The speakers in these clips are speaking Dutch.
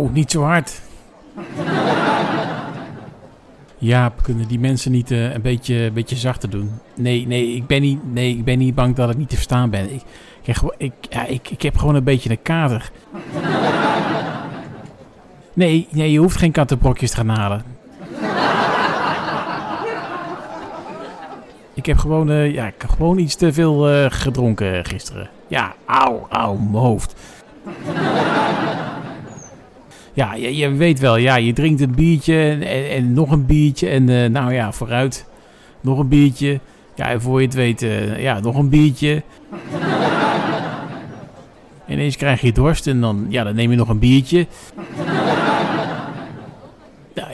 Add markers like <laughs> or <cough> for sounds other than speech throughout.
Niet zo hard. Ja, kunnen die mensen niet eh, een, beetje, een beetje zachter doen? Nee, nee ik, ben niet, nee, ik ben niet bang dat ik niet te verstaan ben. Ik, ik, ik, ja, ik, ik heb gewoon een beetje een kater. Nee, nee, je hoeft geen kattenbrokjes te gaan halen. Ik heb gewoon, eh, ja, ik heb gewoon iets te veel eh, gedronken gisteren. Ja, auw, auw, mijn hoofd. Ja, je, je, weet wel, ja, je drinkt een biertje en, en, nog een biertje en uh, nou ja, vooruit. Nog een biertje. Ja, en voor je het weet, ja, nog een biertje. <laughs> En ineens krijg je dorst en dan, ja, dan neem je nog een biertje. <laughs>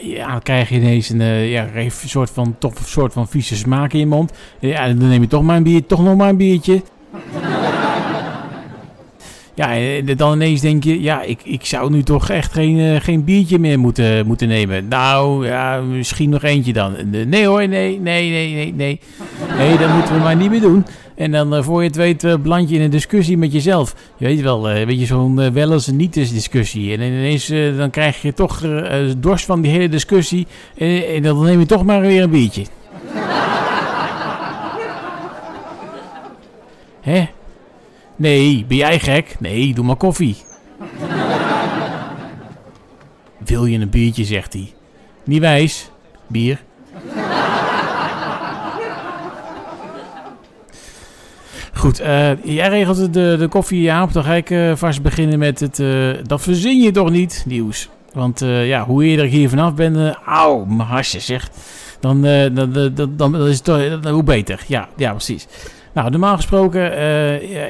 Ja, dan krijg je ineens een, uh, ja, een soort van, toch soort van vieze smaak in je mond. Ja, dan neem je toch maar een bier, toch nog maar een biertje. Ja, en dan ineens denk je, ja, ik, ik zou nu toch echt geen, uh, geen biertje meer moeten, moeten nemen. Nou, ja, misschien nog eentje dan. Nee hoor, nee, nee, nee, nee, nee. Nee, dat moeten we maar niet meer doen. En dan voor je het weet beland je in een discussie met jezelf. Je weet wel, weet je, zo'n wel eens niet eens discussie. En ineens dan krijg je toch dorst van die hele discussie. En, en, dan neem je toch maar weer een biertje. <laughs> Hè? Nee, ben jij gek? Nee, doe maar koffie. Wil je een biertje, zegt hij. Niet wijs. Bier. Goed, uh, jij regelt de, de koffie, Jaap. Dan ga ik uh, vast beginnen met het... Uh, dat verzin je toch niet, nieuws. Want ja, hoe eerder ik hier vanaf ben... auw, mijn hasje zeg. Dan, dan, dan, dan, is het toch, hoe beter. Ja, ja, precies. Nou, normaal gesproken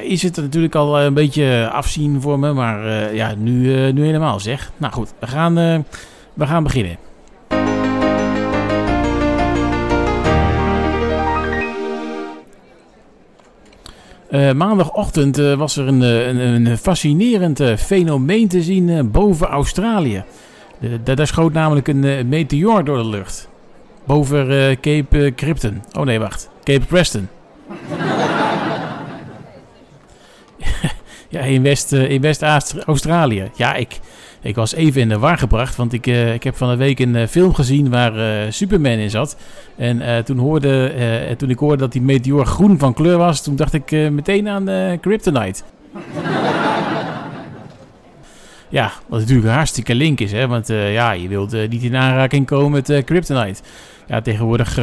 is het natuurlijk al een beetje afzien voor me. Maar ja, nu, nu helemaal zeg. Nou goed, we gaan, we gaan beginnen. Maandagochtend was er een, een, een fascinerend fenomeen te zien boven Australië. daar schoot namelijk een meteoor door de lucht. Boven Cape Krypton. Oh nee, wacht. Cape Preston. <laughs> ja, in West-Australië. West ja, ik, ik was even in de war gebracht, want ik, uh, ik heb van de week een uh, film gezien waar Superman in zat. En toen, hoorde, toen ik hoorde dat die meteor groen van kleur was, toen dacht ik meteen aan Kryptonite. <laughs> ja, wat natuurlijk een hartstikke link is, hè? want ja, je wilt niet in aanraking komen met Kryptonite. Ja, tegenwoordig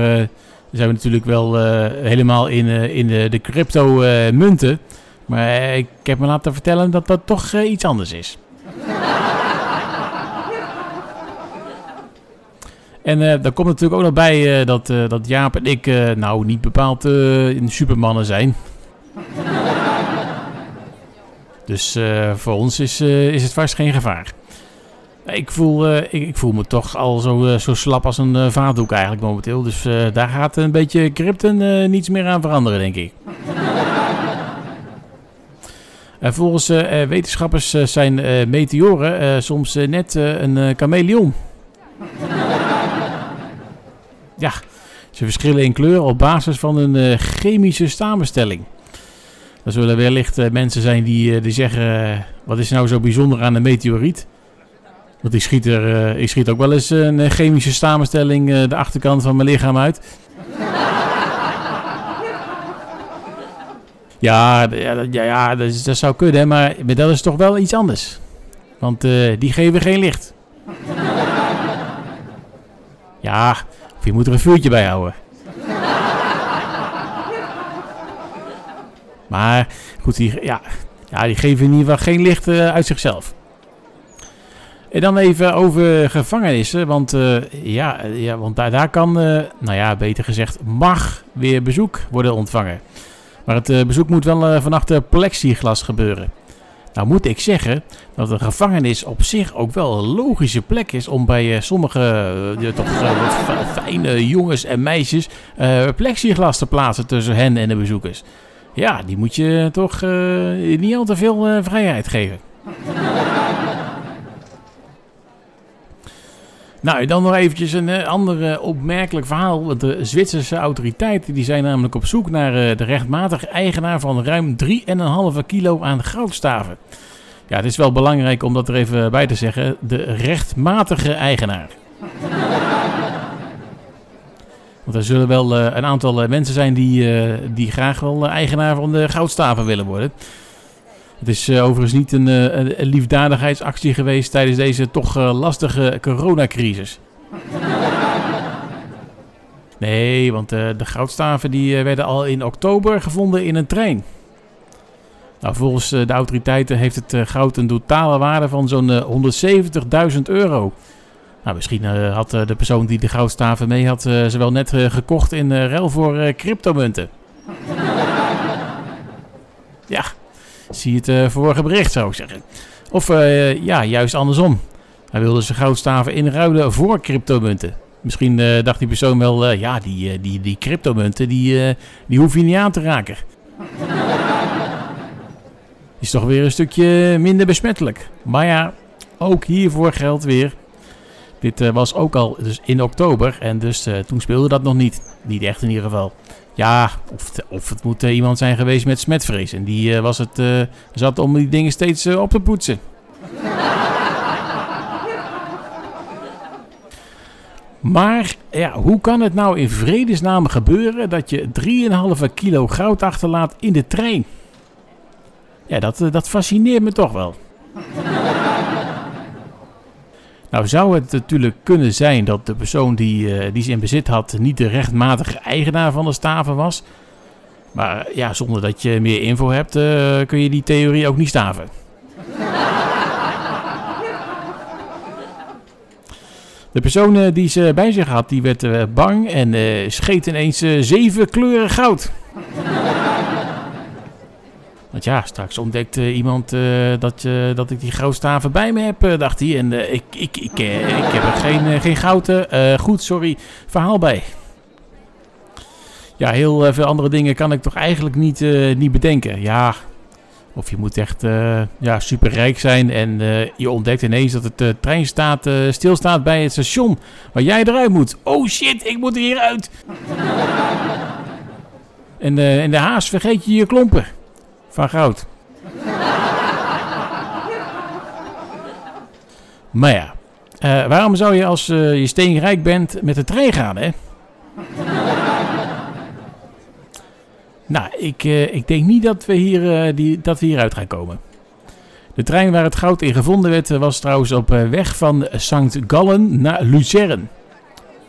zijn we natuurlijk wel helemaal in, in de, de crypto munten. Maar ik heb me laten vertellen dat dat toch iets anders is. En uh, daar komt natuurlijk ook nog bij dat, dat Jaap en ik nou niet bepaald in supermannen zijn. dus voor ons is, is het vast geen gevaar. Ik voel, ik, ik, voel me toch al zo, zo slap als een vaatdoek eigenlijk momenteel. Dus daar gaat een beetje crypten niets meer aan veranderen, denk ik. volgens wetenschappers zijn meteoren soms net een chameleon. Ja, ze verschillen in kleur op basis van een chemische samenstelling. Er zullen wellicht mensen zijn die, die zeggen: wat is nou zo bijzonder aan een meteoriet? Want ik schiet, er, ik schiet ook wel eens een chemische samenstelling de achterkant van mijn lichaam uit. ja, ja, ja, dat, zou kunnen, maar dat is toch wel iets anders. Want die geven geen licht. ja, je moet er een vuurtje bij houden. maar goed, die, ja, ja, die geven in ieder geval geen licht uit zichzelf. En dan even over gevangenissen. Want, uh, ja, ja, want daar, daar kan, uh, nou ja, beter gezegd, mag weer bezoek worden ontvangen. Maar het bezoek moet wel vanaf plexiglas gebeuren. Nou moet ik zeggen dat een gevangenis op zich ook wel een logische plek is om bij sommige toch fijne jongens en meisjes plexiglas te plaatsen tussen hen en de bezoekers. Ja, die moet je toch niet al te veel vrijheid geven. Nou, dan nog eventjes een uh, ander opmerkelijk verhaal. De Zwitserse autoriteiten die zijn namelijk op zoek naar uh, de rechtmatige eigenaar van ruim 3,5 kilo aan goudstaven. Ja, het is wel belangrijk om dat er even bij te zeggen. De rechtmatige eigenaar. <laughs> Want er zullen wel een aantal mensen zijn die, die graag wel eigenaar van de goudstaven willen worden. Het is overigens niet een, een, liefdadigheidsactie geweest tijdens deze toch lastige coronacrisis. <laughs> Nee, want de goudstaven die, werden al in oktober gevonden in een trein. Nou, volgens de autoriteiten heeft het goud een totale waarde van zo'n 170.000 euro. Nou, misschien had de persoon die de goudstaven mee had ze wel net gekocht in ruil voor cryptomunten. <laughs> ja, zie het vorige bericht zou ik zeggen. Of ja, juist andersom. Hij wilde zijn goudstaven inruilen voor cryptomunten. Misschien uh, dacht die persoon wel, ja, die, die, die cryptomunten, die, die hoef je niet aan te raken. <laughs> Is toch weer een stukje minder besmettelijk. Maar ja, ook hiervoor geldt weer. Dit was ook al dus in oktober en dus toen speelde dat nog niet. Niet echt in ieder geval. Ja, of, of het moet iemand zijn geweest met smetvrees. En die was het, zat om die dingen steeds op te poetsen. <laughs> Maar ja, hoe kan het nou in vredesnaam gebeuren dat je 3,5 kilo goud achterlaat in de trein? Ja, dat, eh, dat fascineert me toch wel. Nou zou het natuurlijk kunnen zijn dat de persoon die, uh, die ze in bezit had niet de rechtmatige eigenaar van de staven was. Maar ja, zonder dat je meer info hebt uh, kun je die theorie ook niet staven. <laughs> De persoon eh, die ze bij zich had, die werd eh, bang en scheet ineens zeven kleuren goud. Want ja, straks ontdekte iemand dat, dat ik die goudstaven bij me heb, dacht hij. En ik, ik, ik, ik heb er geen, geen goed, sorry, verhaal bij. Ja, heel veel andere dingen kan ik toch eigenlijk niet, niet bedenken. Ja, of je moet echt uh, ja, superrijk zijn en je ontdekt ineens dat het trein staat, stilstaat bij het station waar jij eruit moet. Oh shit, ik moet hieruit. <laughs> en in de haas vergeet je je klompen van goud. maar ja, waarom zou je als je steenrijk bent met de trein gaan, hè? Nou, ik, uh, ik denk niet dat we, hier, die, dat we hieruit gaan komen. De trein waar het goud in gevonden werd eh, was trouwens op weg van St. Gallen naar Lucerne.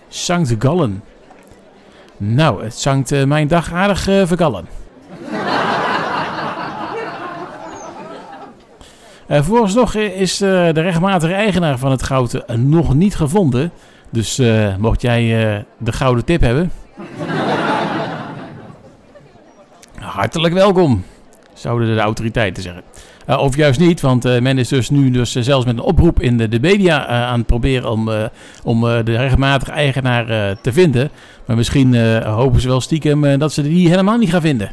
St. Gallen. Nou, het zangt mijn dag aardig vergallen. Vooralsnog is uh, de rechtmatige eigenaar van het goud nog niet gevonden. Dus mocht jij de gouden tip hebben, <laughs> hartelijk welkom, zouden de autoriteiten zeggen. Of juist niet, want uh, men is dus nu dus, zelfs met een oproep in de, de media aan het proberen om, om de rechtmatige eigenaar te vinden. Maar misschien hopen ze wel stiekem dat ze die helemaal niet gaan vinden.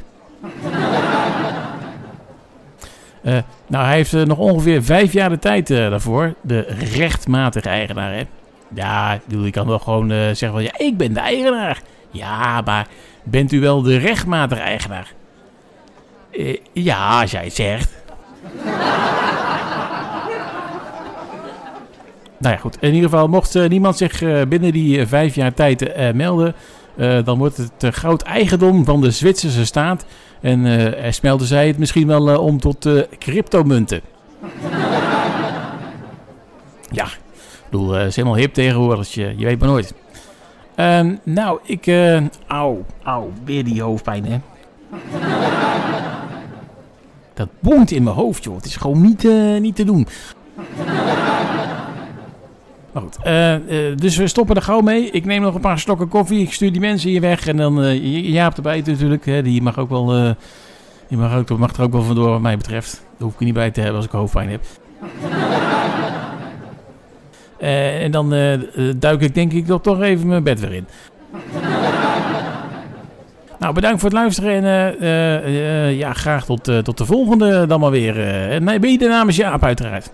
Nou, hij heeft nog ongeveer vijf jaar de tijd daarvoor, de rechtmatige eigenaar. Hè? Ja, ik kan wel gewoon zeggen van, ja, ik ben de eigenaar. Ja, maar bent u wel de rechtmatige eigenaar? Ja, als jij het zegt. <laughs> nou ja, goed. In ieder geval, mocht niemand zich binnen die vijf jaar tijd melden, dan wordt het goud eigendom van de Zwitserse staat. En er smelten zij het misschien wel om tot cryptomunten. <laughs> ja, ik bedoel, het is helemaal hip tegenwoordig, je, weet maar nooit. Um, nou, ik... auw, auw, weer die hoofdpijn, hè. <laughs> Dat boont in mijn hoofd, joh. Het is gewoon niet, uh, niet te doen. Maar goed, uh, uh, dus we stoppen er gauw mee. Ik neem nog een paar slokken koffie. Ik stuur die mensen hier weg. En dan uh, Jaap erbij natuurlijk. Hè, die mag, ook wel, die mag, ook, mag er ook wel vandoor wat mij betreft. Daar hoef ik niet bij te hebben als ik hoofdpijn heb. <laughs> en dan duik ik denk ik toch even mijn bed weer in. <laughs> Nou, bedankt voor het luisteren en ja, graag tot, tot de volgende dan maar weer. en mij ben je de namens Jaap uiteraard.